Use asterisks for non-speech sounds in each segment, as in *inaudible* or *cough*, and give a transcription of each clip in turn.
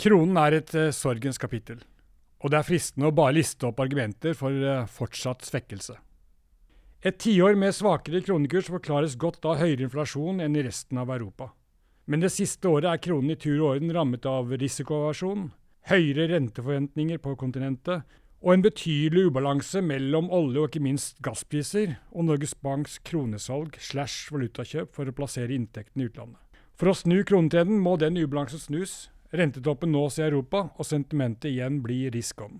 Kronen er et uh, sorgens kapittel, og det er fristende å bare liste opp argumenter for uh, fortsatt svekkelse. Et tiår med svakere kronekurs forklares godt av høyere inflasjon enn i resten av Europa. Men det siste året er kronen i tur og orden rammet av risikoavasjon, høyere renteforventninger på kontinentet og en betydelig ubalanse mellom olje- og ikke minst gasspriser og Norges Banks kronesalg slash valutakjøp for å plassere inntektene i utlandet. For å snu kronetrenden må den ubalansen snus, Rentetoppen nås i Europa, og sentimentet igjen blir risk on.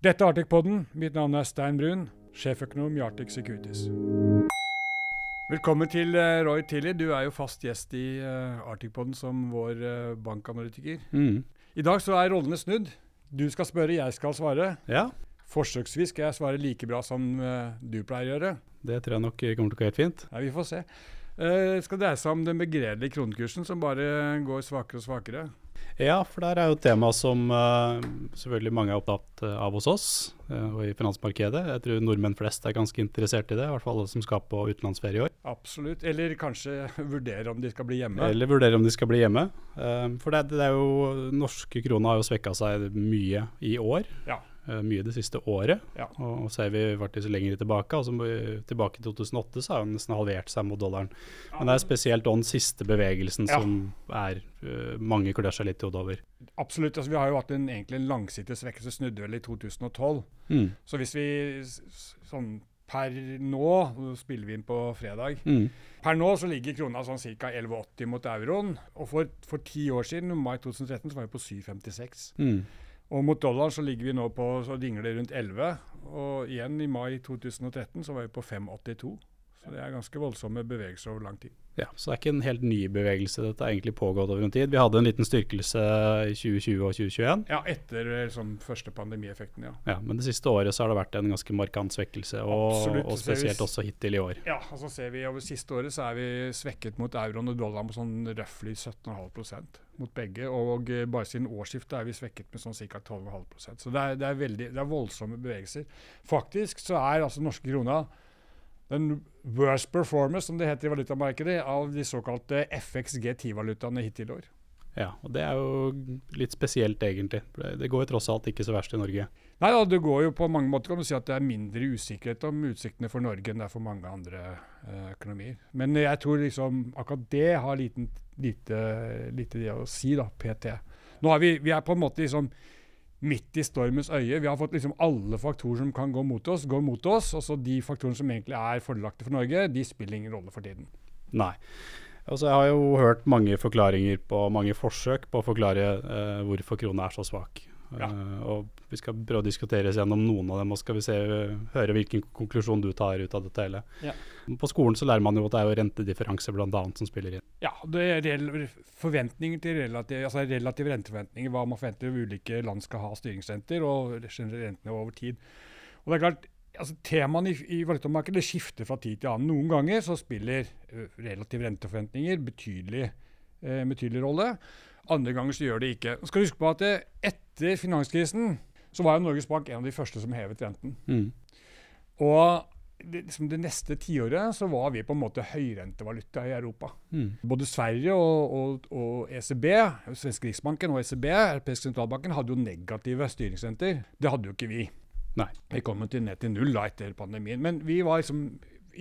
Dette er Arctic-podden. Mitt navn er Stein Brun, sjeføkonom i Arctic Securities. Velkommen til uh, Roy Tilly. Du er jo fast gjest i uh, Arctic-podden som vår uh, bankanalytiker. Mm. I dag så er rollene snudd. Du skal spørre, jeg skal svare. Ja, Forsøksvis skal jeg svare like bra som du pleier å gjøre. det tror jeg nok kommer til å gå helt fint. Ja, Vi får se. Uh, skal dreie seg om den begredelige kronekursen som bare går svakere og svakere. Ja, for der er jo et tema som uh, selvfølgelig mange er opptatt uh, av hos oss uh, og i finansmarkedet. Jeg tror nordmenn flest er ganske interessert i det, i hvert fall alle som skal på utenlandsferie i år. Absolutt. Eller kanskje *laughs* vurdere om de skal bli hjemme. Eller vurdere om de skal bli hjemme. for det, det, er jo norske krona har jo svekka seg mye i år. Ja. Mye det siste året. Ja. Og, og ser vi faktisk lenger tilbake, altså tilbake i 2008, så har den nesten halvert seg mot dollaren. Men det er spesielt den siste bevegelsen Ja. som er mange klør seg litt i hodet over. Absolutt. altså Vi har jo hatt en, egentlig en langsiktig svekkelse, snudde vel i 2012. Mm. Så hvis vi sånn per nå, nå spiller vi inn på fredag, Mm. per nå så ligger krona sånn ca. 11,80 mot euroen. Og for, for ti år siden, i mai 2013, så var vi på 7,56. Mm. Og mot dollaren så ligger vi nå på så dingler rundt 11. Og igjen i mai 2013 så var vi på 5,82. Så det er ganske voldsomme bevegelser over lang tid. Ja, så det er ikke en helt ny bevegelse. Dette har egentlig pågått over en tid. Vi hadde en liten styrkelse i 2020 og 2021. Ja, etter liksom, første pandemieffekten, ja. Ja, men det siste året så har det vært en ganske markant svekkelse, og, Absolutt, og spesielt vi også hittil i år. Ja, og så ser vi over siste året så er vi svekket mot euroen og dollaren på sånn røftlig 17,5% mot begge. Og eh, bare siden årsskiftet er vi svekket med sånn ca. 12,5% Så det er, det, er veldig, det er voldsomme bevegelser. Faktisk så er altså norske krona den worst performance, som det heter i valutamarkedet, av de såkalte FXG10-valutaene hittil i år. Ja, og det er jo litt spesielt egentlig. Det, går jo tross alt ikke så verst i Norge. Nei da, det går jo på mange måter kan du si at det er mindre usikkerhet om utsiktene for Norge enn det er for mange andre eh, økonomier. Men jeg tror liksom akkurat det har liten, lite, lite det å si, da, PT. Nå er vi, vi er på en måte liksom midt i stormens øye. Vi har fått liksom alle faktorer som kan gå mot oss, går mot oss. Og så de faktorene som egentlig er fordelaktige for Norge, de spiller ingen rolle for tiden. Nei. Altså, jeg har jo hørt mange forklaringer på mange forsøk på å forklare eh, hvorfor krona er så svak. Ja. Eh, og vi skal prøve å diskutere oss gjennom noen av dem, og skal vi se, høre hvilken konklusjon du tar ut av dette hele. Ja. På skolen så lærer man jo at det er jo rentedifferanse annet som spiller inn. Ja, det er forventninger til relativ, altså relative renteforventninger, hva man forventer av ulike land skal ha styringsrenter, og rentene over tid. Og det er klart, altså Temaene i, i valutamarkedet skifter fra tid til annen. Noen ganger så spiller ø, relative renteforventninger betydelig, eh, rolle. Andre ganger så gjør det ikke. Skal du huske på at eh, Etter finanskrisen så var jo Norges Bank en av de første som hevet renten. Mm. Og det, liksom det neste tiåret så var vi på en måte høyrentevaluta i Europa. Mm. Både Sverige og, og, og ECB, svenske riksbanken og ECB, Europeisk sentralbanken, hadde jo negative styringsrenter. Det hadde jo ikke vi. Nei. Vi kom til ned til null da etter pandemien. Men vi var liksom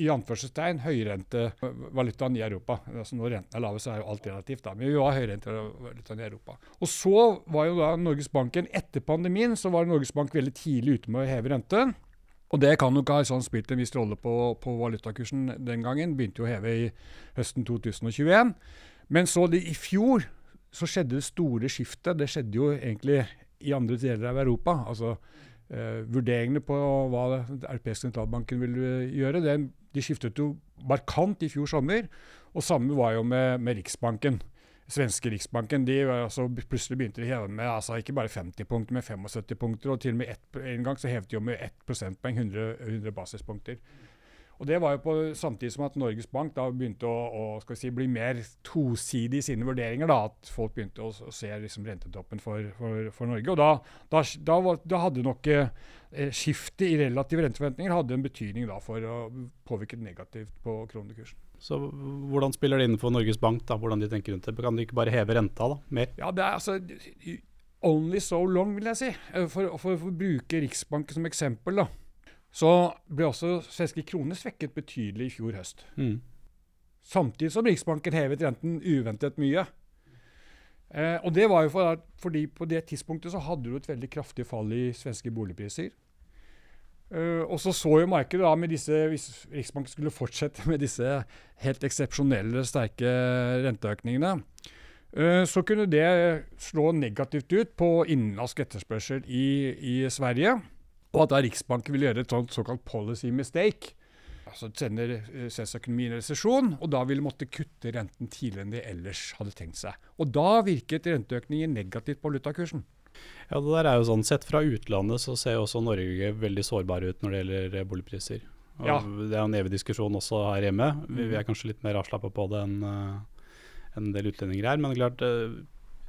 i anførselstegn høyrentevalutaen i Europa. Altså Når renten er lave, så er jo alt relativt, da. Men vi var høyrentevalutaen i Europa. Og så var jo da Norges Banken Etter pandemien så var Norges Bank veldig tidlig ute med å heve renten. Og det kan nok ha sånn spilt en viss rolle på, på valutakursen den gangen. Begynte jo å heve i høsten 2021. Men så det, i fjor så skjedde det store skiftet. Det skjedde jo egentlig i andre deler av Europa. Altså eh, Vurderingene på hva europeiske sentralbanken ville gjøre, det, de skiftet jo markant i fjor sommer. Og samme var jo med, med Riksbanken. Svenske Riksbanken de altså, plutselig begynte å heve med altså, ikke bare 50 punkter, men 75 punkter. Og til og med ett, en gang så hevet de jo med 1 prosentpoeng, 100, 100 basispunkter. Og Det var jo på, samtidig som at Norges Bank da begynte å, å si, bli mer tosidig i sine vurderinger. da, At folk begynte å, å se liksom, rentetoppen for, for, for Norge. Og Da, da, da, var, da hadde nok eh, skiftet i relative renteforventninger hadde en betydning da for å påvirke negativt på kronekursen. Så hvordan spiller det inn for Norges Bank, da, hvordan de tenker rundt det? Kan de ikke bare heve renta da, mer? Ja, det er altså only so long, vil jeg si. Eh, for, for, for å bruke Riksbanken som eksempel, da, så ble også svenske kroner svekket betydelig i fjor høst. Mm. Samtidig som Riksbanken hevet renten uventet mye. Eh, og det var jo for, fordi på det tidspunktet så hadde du et veldig kraftig fall i svenske boligpriser. Eh, og så så jo markedet da med disse, hvis Riksbanken skulle fortsette med disse helt eksepsjonelle sterke renteøkningene, eh, så kunne det slå negativt ut på innenlandsk etterspørsel i, i Sverige. Og at da Riksbanken vil gjøre et sånt såkalt policy mistake altså sender EØS-økonomien i resesjon, og da ville måtte kutte renten tidligere enn de ellers hadde tenkt seg. Og da virket renteøkningen negativt på valutakursen. Ja, det der er jo sånn, Sett fra utlandet så ser også Norge veldig sårbare ut når det gjelder eh, boligpriser. Og Ja. Det er en evig diskusjon også her hjemme. Vi, Mm. vi er kanskje litt mer avslappa på det enn eh, en del utlendinger er. Men klart, eh,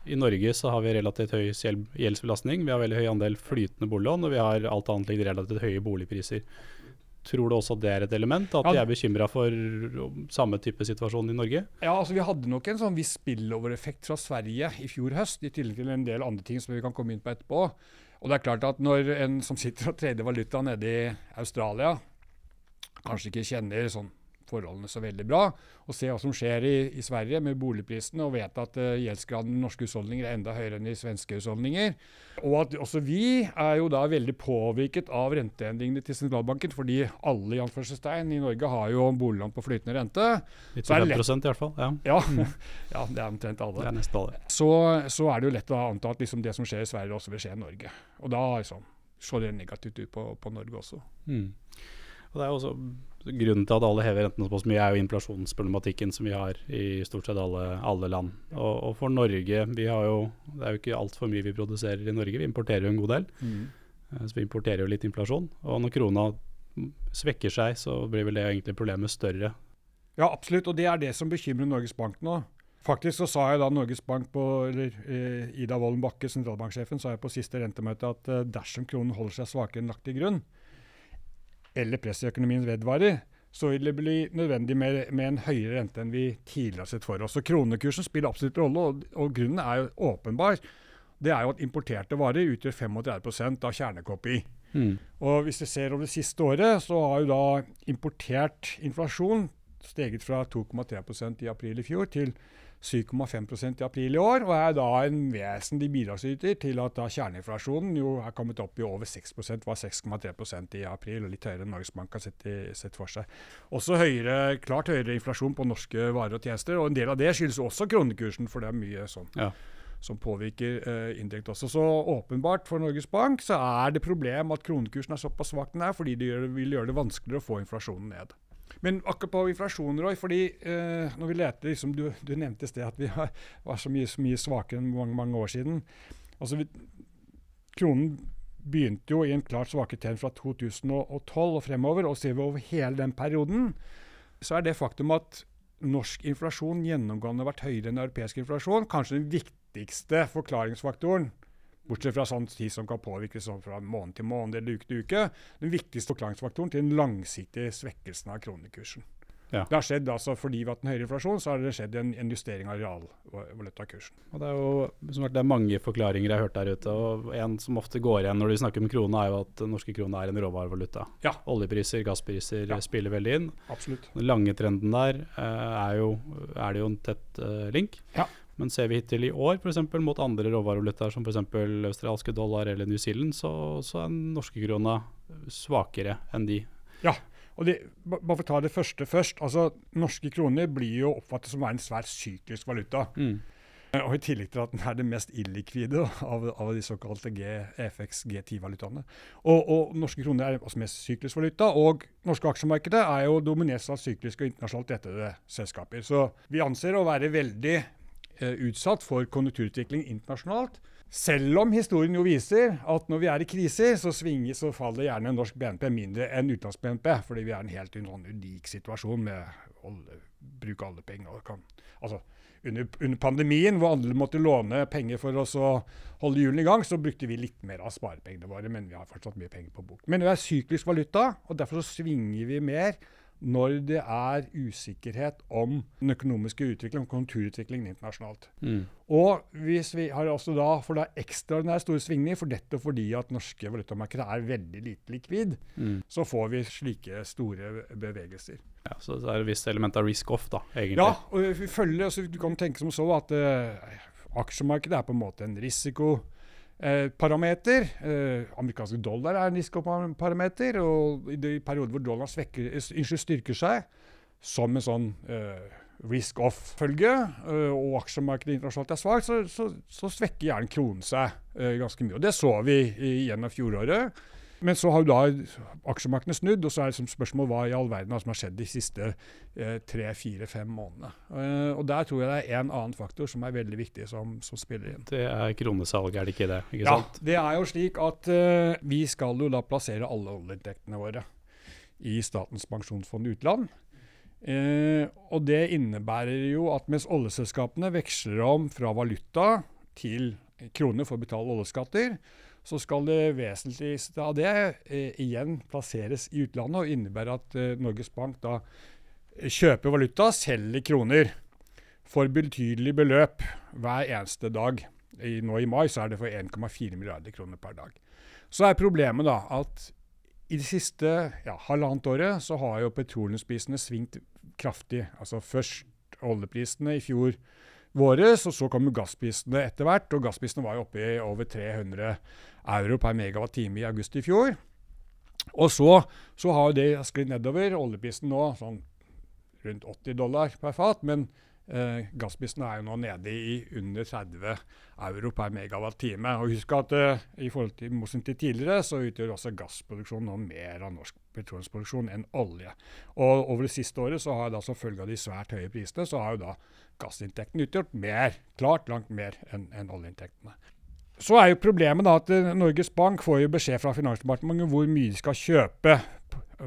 i Norge så har vi relativt høy gjeldsbelastning. Vi har veldig høy andel flytende boliglån, og vi har alt annet ligger relativt høye boligpriser. Tror du også det er et element? At de er bekymra for um, samme type situasjon i Norge? Ja, altså Vi hadde nok en sånn viss spillover-effekt fra Sverige i fjor høst, i tillegg til en del andre ting som vi kan komme inn på etterpå. Og det er klart at når en som sitter og trader valuta nede i Australia, kanskje ikke kjenner sånn forholdene så veldig bra, og se hva som skjer i, i Sverige med boligprisene, og vet at uh, gjeldsgraden i norske husholdninger er enda høyere enn i svenske husholdninger, og at også vi er jo da veldig påvirket av renteendringene til sentralbanken, fordi alle i anførselstegn i Norge har jo boliglån på flytende rente. Litt er det 95 i hvert fall. Ja, Ja, Mm. *laughs* ja det er omtrent alle er alle. så, så er det jo lett å anta at liksom det som skjer i Sverige, også vil skje i Norge. Og da liksom, så det negativt ut på, på Norge også. Mm. Og det er også Grunnen til at alle hever rentene så mye, er jo inflasjonsproblematikken som vi har i stort sett alle, alle land. Og, og for Norge vi har jo, Det er jo ikke altfor mye vi produserer i Norge, vi importerer jo en god del. Mm. Så vi importerer jo litt inflasjon. Og når krona svekker seg, så blir vel det egentlig problemet større. Ja, absolutt. Og det er det som bekymrer Norges Bank nå. Faktisk så sa jeg da Norges Bank på, eller eh, Ida Wolden Bakke, sentralbanksjefen, sa jeg på siste rentemøte at eh, dersom kronen holder seg svakere enn lagt til grunn, eller presset i økonomien vedvarer, så vil det bli nødvendig med, med en høyere rente enn vi tidligere har sett for oss. Så Kronekursen spiller absolutt rolle, og, og grunnen er jo åpenbar. Det er jo at importerte varer utgjør 35 av kjernekopi. Mm. Og hvis vi ser over det siste året, så har jo da importert inflasjon steget fra 2,3% i april i fjor til 7,5% i april i år, og er da en vesentlig bidragsyter til at da kjerneinflasjonen jo er kommet opp i over 6% var 6,3 i april, og litt høyere enn Norges Bank har sett, i, sett for seg. Også høyere, klart høyere inflasjon på norske varer og tjenester, og en del av det skyldes også kronekursen, for det er mye sånn Ja. som påvirker uh, indirekte også. Så åpenbart for Norges Bank så er det problem at kronekursen er såpass svak den er, fordi det gjør, vil gjøre det vanskeligere å få inflasjonen ned. Men akkurat på inflasjon, Roy, fordi eh, når vi leter liksom, du, du nevnte i sted at vi har, var så mye, så mye svakere enn mange, mange år siden. Altså, vi, kronen begynte jo i en klart svakere trend fra 2012 og fremover, og ser vi over hele den perioden, så er det faktum at norsk inflasjon gjennomgående har vært høyere enn europeisk inflasjon, kanskje den viktigste forklaringsfaktoren, bortsett fra sånn tid som kan påvirkes sånn fra måned til måned eller uke til uke, den viktigste forklaringsfaktoren til den langsiktige svekkelsen av kronekursen. Ja. Det har skjedd altså Fordi vi har hatt en høyere inflasjon, så har det skjedd en, en justering av realvalutakursen. Og det er jo som sagt, det er mange forklaringer jeg har hørt der ute. og En som ofte går igjen når de snakker om krona, er jo at den norske krona er en råvarevaluta. Ja. Oljepriser, gasspriser Ja. spiller veldig inn. Absolutt. Den lange trenden der eh, er, jo, er det jo en tett eh, link. Ja. Men ser vi hittil i år for eksempel, mot andre råvarevalutaer som f.eks. australske dollar eller New Zealand, så, så er den norske krona svakere enn de. Ja, Og det, bare for å ta det første først. altså Norske kroner blir jo oppfattet som å være en svært syklisk valuta. Mm. Eh, Og I tillegg til at den er det mest illikvide av, av de såkalte G, EFX G10-valutaene. Og, og norske kroner er også mest syklisk valuta. Og norske aksjemarkedet er jo dominert av sykliske og internasjonalt rettede selskaper. Så vi anser å være veldig utsatt for konjunkturutvikling internasjonalt. Selv om historien jo viser at når vi er i kriser, så svinger så faller gjerne norsk BNP mindre enn utenlands-BNP, fordi vi er i en helt unik situasjon med å bruke alle penger. Altså, under, under pandemien, hvor alle måtte låne penger for oss å holde hjulene i gang, så brukte vi litt mer av sparepengene våre, men vi har fortsatt mye penger på bok. Men vi er syklisk valuta, og derfor så svinger vi mer når det er usikkerhet om den økonomiske utviklingen, om konjunkturutviklingen internasjonalt. Mm. Og hvis vi har også da, for det er ekstraordinært store svingninger, for dette fordi at norske valutamarkeder er veldig lite likvid, Mm. så får vi slike store bevegelser. Ja, så det er et visst element av risk off, da, egentlig. Ja, og vi følger, altså, du kan tenke som så at uh, aksjemarkedet er på en måte en risikoparameter. Eh, amerikanske dollar er en risikoparameter, og i de perioder hvor dollaren svekker, eh, styrker seg, som en sånn eh, risk-off-følge, eh, og aksjemarkedet internasjonalt er svakt, så, så, så svekker gjerne kronen seg eh, ganske mye. Og Det så vi gjennom fjoråret. Men så har jo da aksjemarkedene snudd, og så er det som spørsmål hva i all verden er som har skjedd de siste eh, tre, fire, fem månedene. Eh, og Der tror jeg det er en annen faktor som er veldig viktig, som, som spiller inn. Det er kronesalg, er det ikke det? Ikke Ja, sant? det er jo slik at eh, vi skal jo da plassere alle oljeinntektene våre i Statens pensjonsfond utland. Eh, og det innebærer jo at mens oljeselskapene veksler om fra valuta til kroner for å betale oljeskatter, så skal det vesentligste av det eh, igjen plasseres i utlandet, og innebærer at eh, Norges Bank da kjøper valuta, selger kroner for betydelig beløp hver eneste dag. I, nå i mai så er det for 1,4 milliarder kroner per dag. Så er problemet da at i det siste ja, halvannet året så har jo petroleumsprisene svingt kraftig. Altså først oljeprisene i fjor våres, og så kom gassprisene etter hvert. Og gassprisene var jo oppe i over 300 euro per megawatt-time i august i fjor. Og så, så har det sklidd nedover. Oljeprisen nå sånn rundt 80 dollar per fat, men eh, gassprisen er jo nå nede i under 30 euro per megawatt-time. Og husk at eh, i forhold til motsetning til tidligere, så utgjør også gassproduksjon nå mer av norsk petroleumsproduksjon enn olje. Og over det siste året, så har da som følge av de svært høye prisene, så har jo da gassinntektene utgjort mer, klart langt mer enn enn oljeinntektene. Så er jo problemet da at eh, Norges Bank får jo beskjed fra Finansdepartementet hvor mye de skal kjøpe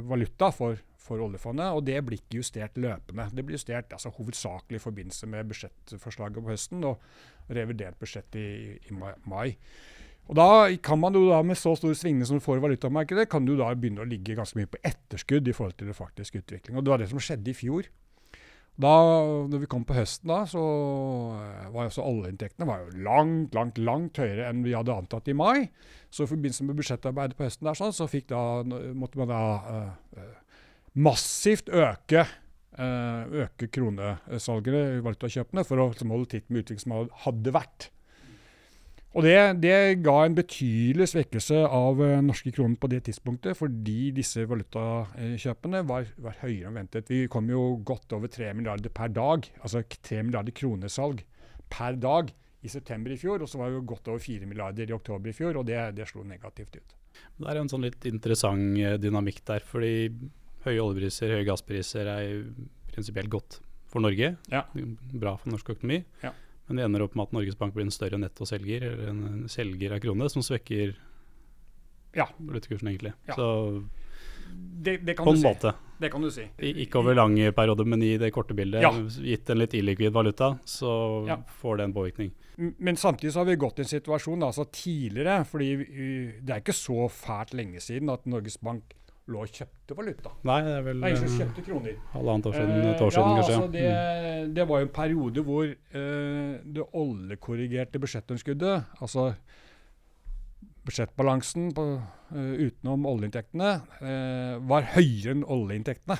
valuta for, for oljefondet, og det blir ikke justert løpende. Det blir justert altså, hovedsakelig i forbindelse med budsjettforslaget på høsten og revidert budsjett i, i mai-. Og da kan man jo da med så store svingninger som du får i valutamarkedet, kan du da begynne å ligge ganske mye på etterskudd i forhold til det faktiske utvikling. Og det var det som skjedde i fjor. Da når vi kom på høsten, da, så eh, var også oljeinntektene var jo langt, langt langt høyere enn vi hadde antatt i mai. Så i forbindelse med budsjettarbeidet på høsten der, sånn, så da, måtte man da eh, massivt øke uh, øke kronesalgene, valutakjøpene, for å liksom, holde titt med utviklingen som hadde vært. Og det, det ga en betydelig svekkelse av uh, norske kroner på det tidspunktet, fordi disse valutakjøpene var, var høyere enn ventet. Vi kom jo godt over 3 milliarder per dag, altså 3 milliarder kronesalg per dag i september i fjor, og så var det jo godt over 4 milliarder i oktober i fjor, og det, det slo negativt ut. Det er en sånn litt interessant eh, dynamikk der, fordi høye oljepriser, høye gasspriser er prinsipielt godt for Norge. Ja. Bra for norsk økonomi. Ja. Men det ender opp med at Norges Bank blir en større nettoselger, eller en selger av krone, som svekker Ja. valutakursen, egentlig. Ja. Så Det, det kan på du en si. måte. Det kan du si. I, ikke over lange perioder, men i det korte bildet. Ja. Gitt en litt illikvid valuta, så Ja. får det en påvirkning. Men samtidig så har vi gått i en situasjon altså tidligere, fordi det er ikke så fælt lenge siden at Norges Bank lå og kjøpte valuta. Nei, det er vel Nei, ikke eh, kjøpte kroner. halvannet år siden, Eh, et år siden ja, kanskje. Altså det, det var jo en periode hvor uh, det oljekorrigerte budsjettunderskuddet, altså budsjettbalansen på, uh, utenom oljeinntektene, uh, var høyere enn oljeinntektene.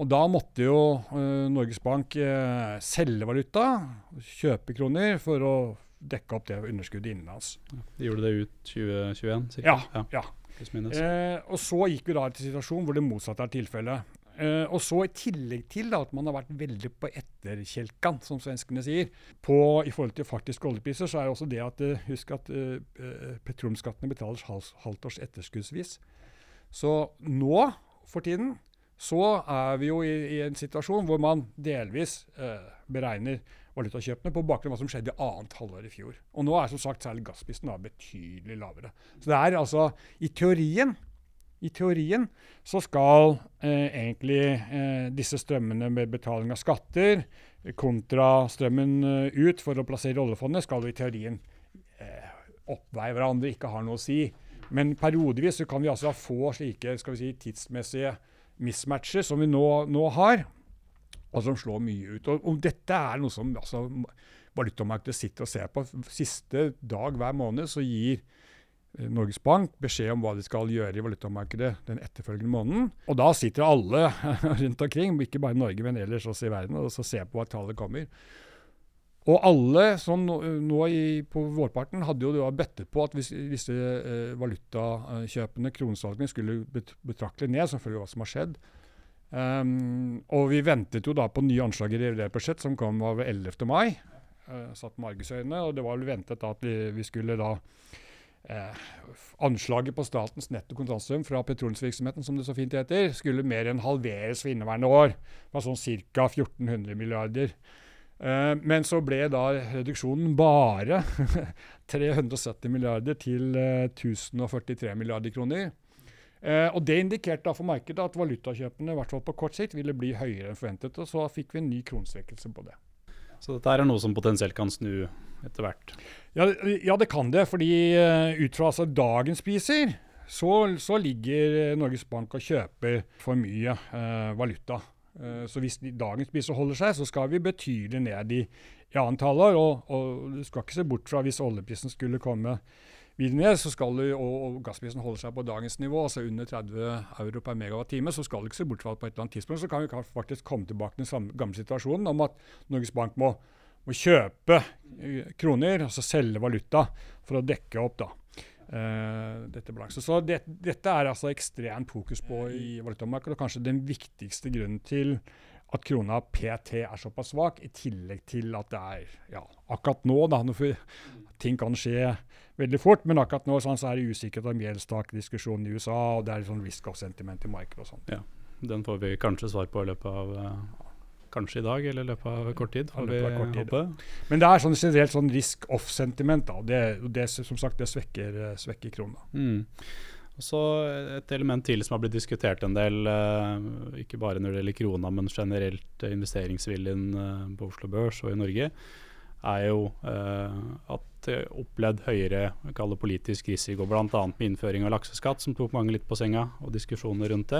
Og da måtte jo eh, Norges Bank eh, selge valuta, kjøpe kroner, for å dekke opp det underskuddet innenlands. De gjorde det ut 2021, Ja, ja. ja. Eh, og så gikk vi da til situasjonen hvor det motsatte er tilfellet. Eh, og så i tillegg til da, at man har vært veldig på etterkjelkan, som svenskene sier, på, i forhold til faktiske oljepriser, så er det også det at eh, husk at eh, eh, petroleumsskattene betales halvt års etterskuddsvis. Så nå for tiden så er vi jo i, i en situasjon hvor man delvis eh, beregner valutakjøpene på bakgrunn av hva som skjedde i annet halvår i fjor. Og nå er som sagt særlig gassprisen betydelig lavere. Så det er altså i teorien i teorien så skal eh, egentlig eh, disse strømmene med betaling av skatter kontra strømmen eh, ut for å plassere oljefondet, skal i teorien eh, oppveie hverandre, ikke har noe å si. Men periodevis så kan vi altså få slike skal vi si, tidsmessige mismatcher som vi nå, nå har, og som slår mye ut. Og, og dette er noe som altså, valutamarkedet sitter og ser på. Siste dag hver måned så gir eh, Norges Bank beskjed om hva de skal gjøre i valutamarkedet den etterfølgende måneden. Og da sitter alle *laughs* rundt omkring, ikke bare Norge, men ellers også i verden, og så ser på hva tallet kommer. Og alle som nå, nå i, på vårparten hadde jo bedtet på at hvis disse eh, valutakjøpene, kronesalgene, skulle bet betraktelig ned, som følge av hva som har skjedd. Um, og vi ventet jo da på nye anslag i revidert budsjett, som kom av 11. mai. Uh, satt med og det var vel ventet da at vi, vi skulle da uh, Anslaget på statens netto kontantstrøm fra petroleumsvirksomheten, som det så fint heter, skulle mer enn halveres for inneværende år. Det var sånn ca. 1400 milliarder. Uh, men så ble da reduksjonen bare *laughs* 370 milliarder til uh, 1043 milliarder kroner. Uh, og Det indikerte da for markedet at valutakjøpene i hvert fall på kort sikt ville bli høyere enn forventet. og Så fikk vi en ny kronsvekkelse på det. Så dette er noe som potensielt kan snu etter hvert? Ja, ja, det kan det. fordi ut fra altså, dagens priser så, så, ligger Norges Bank og kjøper for mye valuta. Eh, så hvis dagens priser holder seg, så skal vi betydelig ned i, i antallet. Og, og du skal ikke se bort fra hvis oljeprisen skulle komme videre ned, så skal du, og, og gassprisen holder seg på dagens nivå, altså under 30 euro per megawatt-time, så skal du ikke se bort fra at på et eller annet tidspunkt så kan vi faktisk komme tilbake til den samme gamle situasjonen om at Norges Bank må, må kjøpe eh, kroner, altså selge valuta, for å dekke opp da, Uh, dette balansen. Så det, dette er altså ekstremt fokus på i valutamarkedet, og kanskje den viktigste grunnen til at krona PT er såpass svak, i tillegg til at det er ja, akkurat nå da, når Ting kan skje veldig fort, men akkurat nå sånn, så er det usikkert om gjeldstak-diskusjonen i USA, og det er sånn risk of sentiment i markedet og sånn. Ja, den får vi kanskje svar på i løpet av uh Kanskje i dag eller i løpet av kort tid, får vi kort tid, håpe. Men det er sånn generelt sånn risk off-sentiment. da, det, det, som sagt, det svekker, svekker krona. Mm. Så Et element til som har blitt diskutert en del, uh, ikke bare når det gjelder krona, men generelt investeringsviljen på Oslo Børs og i Norge, er jo at opplevd høyere politisk risiko, bl.a. med innføring av lakseskatt, som tok mange litt på senga, og diskusjoner rundt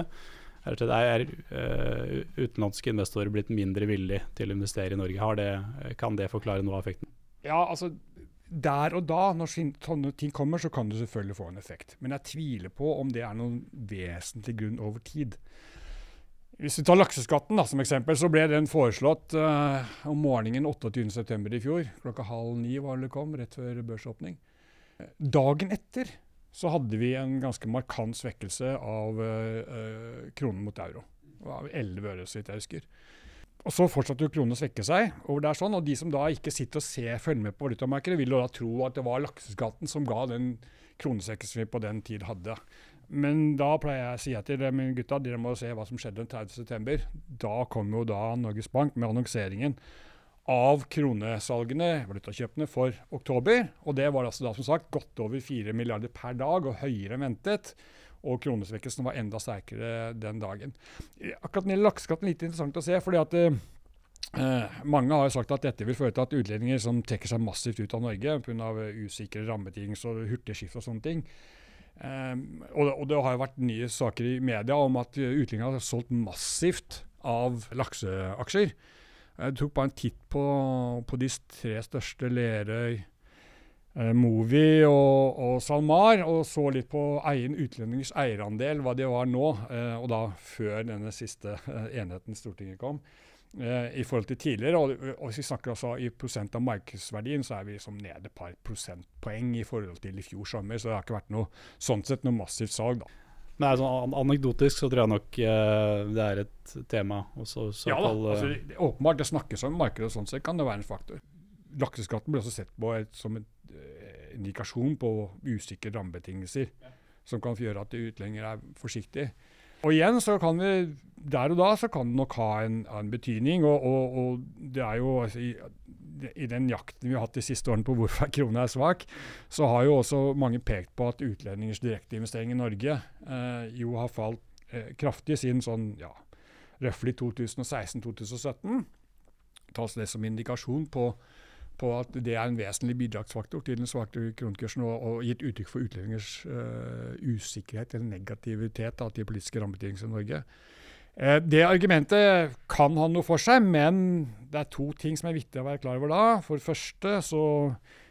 det er uh, utenlandske investorer blitt mindre villige til å investere i Norge. Det, kan det forklare noe av effekten? Ja, altså der og da, når sånne ting kommer, så kan det selvfølgelig få en effekt. Men jeg tviler på om det er noen vesentlig grunn over tid. Hvis vi tar lakseskatten da, som eksempel, så ble den foreslått uh, om morgenen 28.9. i fjor. Klokka halv ni var det kom, rett før børsåpning. Dagen etter så hadde vi en ganske markant svekkelse av uh, kronen mot euro. Det var 11 øre, så vidt jeg husker. Og Så fortsatte jo kronen å svekke seg. Og det er sånn, og De som da ikke sitter og ser, følger med på valutamarkedet, vil jo da tro at det var lakseskatten som ga den kronesvekkelsen vi på den tid hadde. Men da pleier jeg å si til dem, gutta, dere må se hva som skjedde den 30.9. Da kom jo da Norges Bank med annonseringen av kronesalgene, valutakjøpene, for oktober. Og det var altså da som sagt godt over 4 milliarder per dag, og høyere enn ventet. Og kronesvekkelsen var enda sterkere den dagen. Akkurat når det gjelder lakseskatten, litt interessant å se. fordi at eh, mange har sagt at dette vil føre til at utlendinger som trekker seg massivt ut av Norge pga. usikre rammebetingelser og hurtigskift og sånne ting. Um, og, og, det har jo vært nye saker i media om at utlendinger har solgt massivt av lakseaksjer. Jeg tok bare en titt på, på de tre største, Lerøy, eh, Movi og, og, SalMar, og så litt på egen utlendingers eierandel, hva de var nå, eh, og da før denne siste eh, enheten Stortinget kom, eh, i forhold til tidligere. Og, og, hvis vi snakker altså i prosent av markedsverdien, så er vi liksom nede et par prosentpoeng i forhold til i fjor sommer, så det har ikke vært noe, sånn sett noe massivt salg. da. Men sånn anekdotisk så tror jeg nok eh, det er et tema. Også, ja da, uh, altså, det, åpenbart det snakkes om markedet, og sånn sett kan det være en faktor. Lakseskatten blir også sett på et, som en eh, indikasjon på usikre rammebetingelser, ja. som kan gjøre at utlendinger er forsiktige. Og igjen så kan vi, Der og da så kan det nok ha en, en betydning. Og, og, og, det er jo altså, i, i, den jakten vi har hatt de siste årene på hvorfor krona er svak, så har jo også mange pekt på at utlendingers direkteinvestering i Norge eh, jo har falt eh, kraftig siden sånn ja, røftlig 2016-2017. Tas det som indikasjon på på at det er en vesentlig bidragsfaktor til den svake kronekursen, og, og, gitt uttrykk for utlendingers uh, usikkerhet eller negativitet da, til politiske rammebetingelser i Norge. Eh, det argumentet kan ha noe for seg, men det er to ting som er viktig å være klar over da. For det første så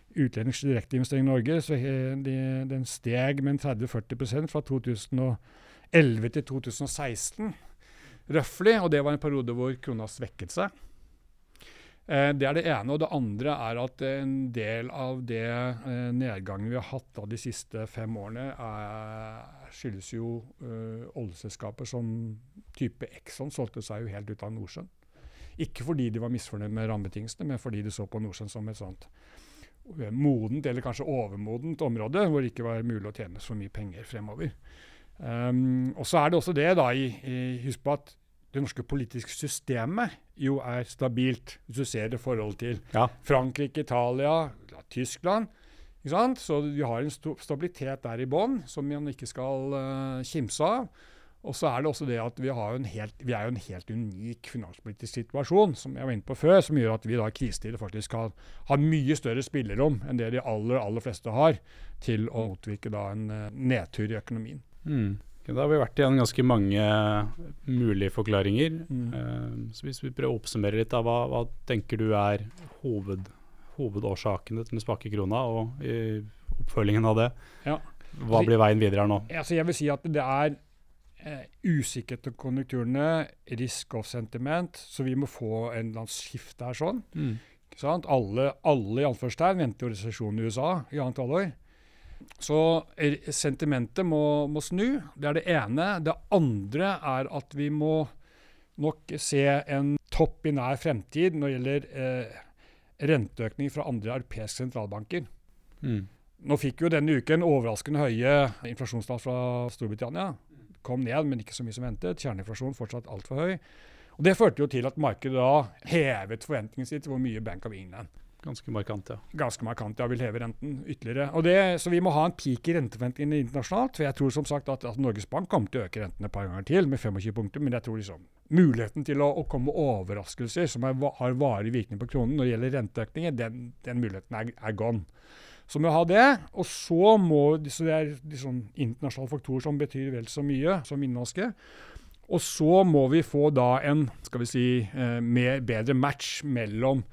utlendingers direkteinvestering i Norge så de, den steg med 30-40% fra 2011 til 2016 røftlig. Og det var en periode hvor krona svekket seg. Eh, det er det ene. Og det andre er at en del av det eh, nedgangen vi har hatt da de siste fem årene, er, skyldes jo uh, oljeselskaper som type Exxon solgte seg jo helt ut av Nordsjøen. Ikke fordi de var misfornøyd med rammebetingelsene, men fordi de så på Nordsjøen som et sånt modent, eller kanskje overmodent område, hvor det ikke var mulig å tjene så mye penger fremover. Um, og så er det også det, da, i, i, husk på at det norske politiske systemet jo er stabilt, hvis du ser det i forhold til ja. Frankrike, Italia, Tyskland. Ikke sant? Så vi har en stabilitet der i bånn som man ikke skal uh, kimse av. Og så er det også det at vi, helt, vi, er jo en helt unik finanspolitisk situasjon, som jeg var inne på før, som gjør at vi da i krisetider faktisk har, har mye større spillerom enn det de aller, aller fleste har, til å motvirke da en uh, nedtur i økonomien. Mm. Da har vi vært igjen ganske mange mulige forklaringer. Mm. Uh, så hvis vi prøver å oppsummere litt, da, hva, hva tenker du er hoved, hovedårsakene til den svake krona, og oppfølgingen av det? Ja. Hva blir veien videre her nå? Altså jeg vil si at det er eh, usikkerhet om konjunkturene, risk of sentiment, så vi må få en eller annen skifte her sånn. Mm. Alle, alle i anførstegn venter jo resesjon i USA i annet halvår. Så sentimentet må, må, snu. Det er det ene. Det andre er at vi må nok se en topp i nær fremtid når det gjelder eh, renteøkning fra andre europeiske sentralbanker. Mm. Nå fikk jo denne uken overraskende høye inflasjonstall fra Storbritannia. Kom ned, men ikke så mye som ventet. Kjerneinflasjon fortsatt altfor høy. Og Det førte jo til at markedet da hevet forventningene sine til hvor mye Bank of England Ganske markant, ja. Ganske markant, ja. Vil heve renten ytterligere. Det, så vi må ha en peak i renteforventningene internasjonalt. For jeg tror som sagt at, at, Norges Bank kommer til å øke rentene et par ganger til med 25 punkter. Men jeg tror liksom muligheten til å, å komme overraskelser som er, har varig virkning på kronen når det gjelder renteøkninger, den, den muligheten er, er, gone. Så vi må ha det. Og så må så det er liksom internasjonale faktorer som betyr vel så mye som innenlandske. Og så må vi få da en skal vi si, eh, mer, bedre match mellom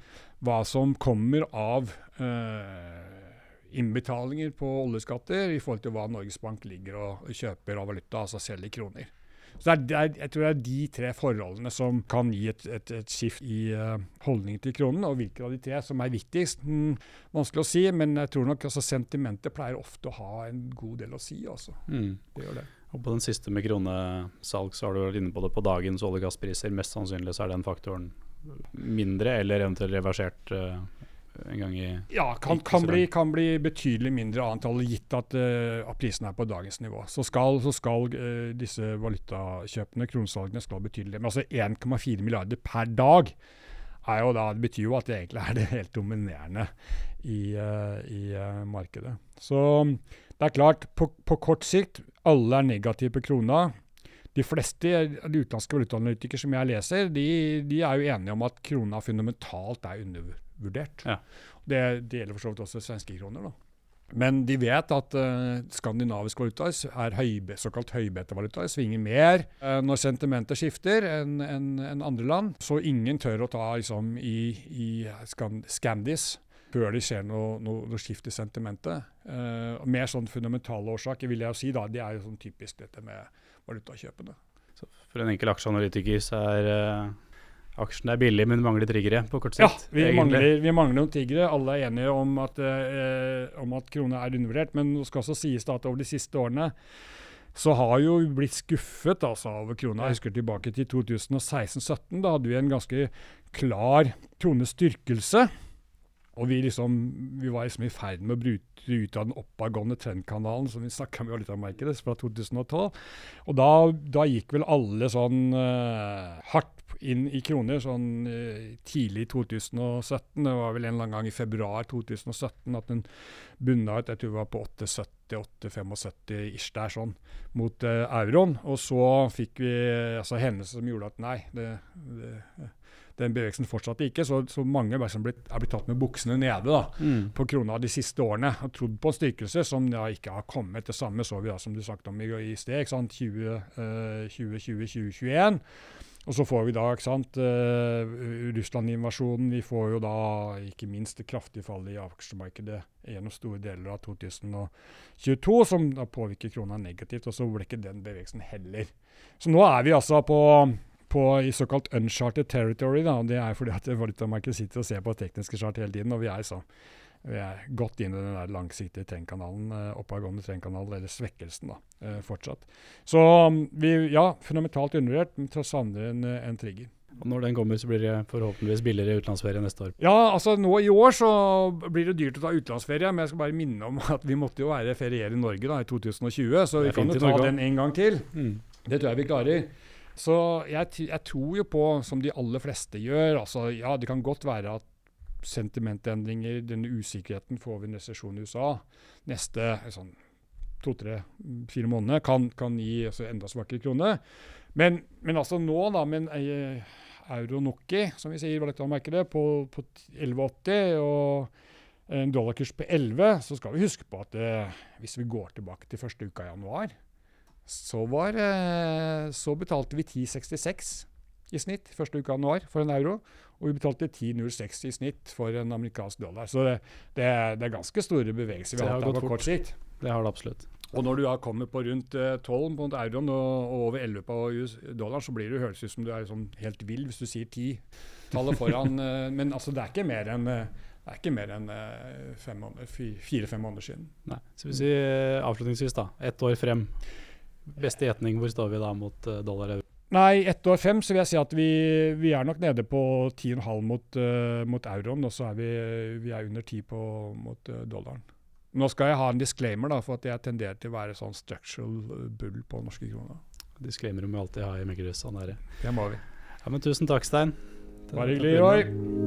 hva som kommer av eh, innbetalinger på oljeskatter i forhold til hva Norges Bank ligger og kjøper av valuta, altså selger kroner. Så det er, Jeg tror det er de tre forholdene som kan gi et, et, et skift i uh, holdningen til kronen. Og hvilke av de tre som er viktigst, mm, vanskelig å si. Men jeg tror nok altså, sentimentet pleier ofte å ha en god del å si. Også. Mm. Det gjør det. Og På den siste med kronesalg så har du vært inne på det på dagens olje- og gasspriser. Mest sannsynlig så er den faktoren mindre, eller eventuelt reversert uh, en gang i Ja, kan, kan, bli, kan bli, betydelig mindre antall, gitt at, uh, prisene er på dagens nivå. Så skal, så skal uh, disse valutakjøpene, kronesalgene, skal betydelig. Men altså 1,4 milliarder per dag er jo da, det betyr jo at det egentlig er det helt dominerende i, i markedet. Så det er klart, på, på kort sikt, alle er negative på krona. De fleste av de utenlandske valutaanalytikere som jeg leser, de, de, er jo enige om at krona fundamentalt er undervurdert. Ja. Det, det, gjelder for så vidt også svenske kroner. da. Men de vet at uh, skandinavisk valuta er høybe, såkalt høybetevaluta, svinger mer uh, når sentimentet skifter enn en, en andre land. Så ingen tør å ta liksom, i, i Scandis før det skjer noe, noe, noe skift i sentimentet. Uh, mer sånn fundamentale årsaker vil jeg jo si. da, Det er jo sånn typisk dette med valutakjøpene. Så for en enkel aksjeanalytiker så er uh, aksjen er billig, men mangler triggere på kort sikt? Ja, vi mangler, vi mangler, noen triggere. Alle er enige om at, uh, om at krona er undervurdert. Men det skal også sies at over de siste årene så har jo blitt skuffet altså, over krona. Jeg husker tilbake til 2016-2017. Da hadde vi en ganske klar kronestyrkelse. Og vi, liksom, vi var liksom i ferd med å bryte ut av den oppadgående trendkanalen som vi snakka med valutamarkedet fra 2012. Og da, da, gikk vel alle sånn uh, hardt inn i kroner sånn uh, tidlig i 2017. Det var vel en eller annen gang i februar 2017 at den bunna ut, jeg tror det var på 870-875 ish der sånn, mot uh, euroen. Og så fikk vi altså hendelser som gjorde at nei, det, det den bevegelsen fortsatte ikke. Så, så mange er blitt, er blitt tatt med buksene nede da, Mm. på krona de siste årene og trodd på en styrkelse som da ikke har kommet. Det samme så vi da, som du snakket om i, i sted. ikke sant? 20, eh, 2020, 2021. Og så får vi da ikke sant, eh, Russland-invasjonen. Vi får jo da ikke minst det kraftige fallet i aksjemarkedet gjennom store deler av 2022, som da påvirker krona negativt. Og så ble ikke den bevegelsen heller. Så nå er vi altså på, på i såkalt uncharted territory. Da. Det er fordi at valutamarkedet sitter og ser på tekniske chart hele tiden. og vi er så vi er godt inne i den der langsiktige trendkanalen, eh, oppadgående trendkanal, eller svekkelsen, da, eh, fortsatt. Så um, vi, ja, fundamentalt undervurdert, men tross savner en, eh, en trigger. Og når den kommer, så blir det forhåpentligvis billigere utenlandsferie neste år. Ja, altså nå i år så blir det dyrt å ta utenlandsferie, men jeg skal bare minne om at vi måtte jo være feriere i Norge da, i 2020, så vi kan jo ta den en gang til. Mm. Det tror jeg vi klarer. Så jeg, jeg tror jo på, som de aller fleste gjør, altså ja, det kan godt være at sentimentendringer, denne usikkerheten får vi en resesjon i USA neste sånn, to-tre-fire måneder, kan, kan gi altså, enda svakere krone. Men, men altså nå, da, med en eh, euro-nokki, som vi sier i valutamarkedet, på, på 11,80 og en dollarkurs på 11, så skal vi huske på at eh, hvis vi går tilbake til første uka i januar, så, var, eh, så betalte vi 10,66 i snitt første uka av januar for en euro. Og vi betalte 10,06 i snitt for en amerikansk dollar. Så det, det, er, det er ganske store bevegelser vi har har hatt på kort sikt. Det har det absolutt. Og når du da kommer på rundt eh, 12 mot euroen og, og over 11 på dollaren, dollar, så blir det høres ut som du er sånn helt vill hvis du sier 10-tallet foran. *laughs* eh, men altså, det er ikke mer enn eh, det er ikke mer enn eh, fire-fem måneder siden. Nei. Så vi sier avslutningsvis, da. Ett år frem. Beste gjetning, hvor står vi da mot eh, dollar euro? Nei, ett år fem så vil jeg si at vi, vi er nok nede på 10,5 mot, uh, mot euroen. Og så er vi, vi er under 10 på, mot uh, dollaren. Nå skal jeg ha en disclaimer, da, for at jeg tenderer til å være sånn structural bull på norske kroner. Disclaimer må vi alltid ha i meglerhus. Sånn det. Det må vi. Ja, men tusen takk, Stein. Bare hyggelig, Roy.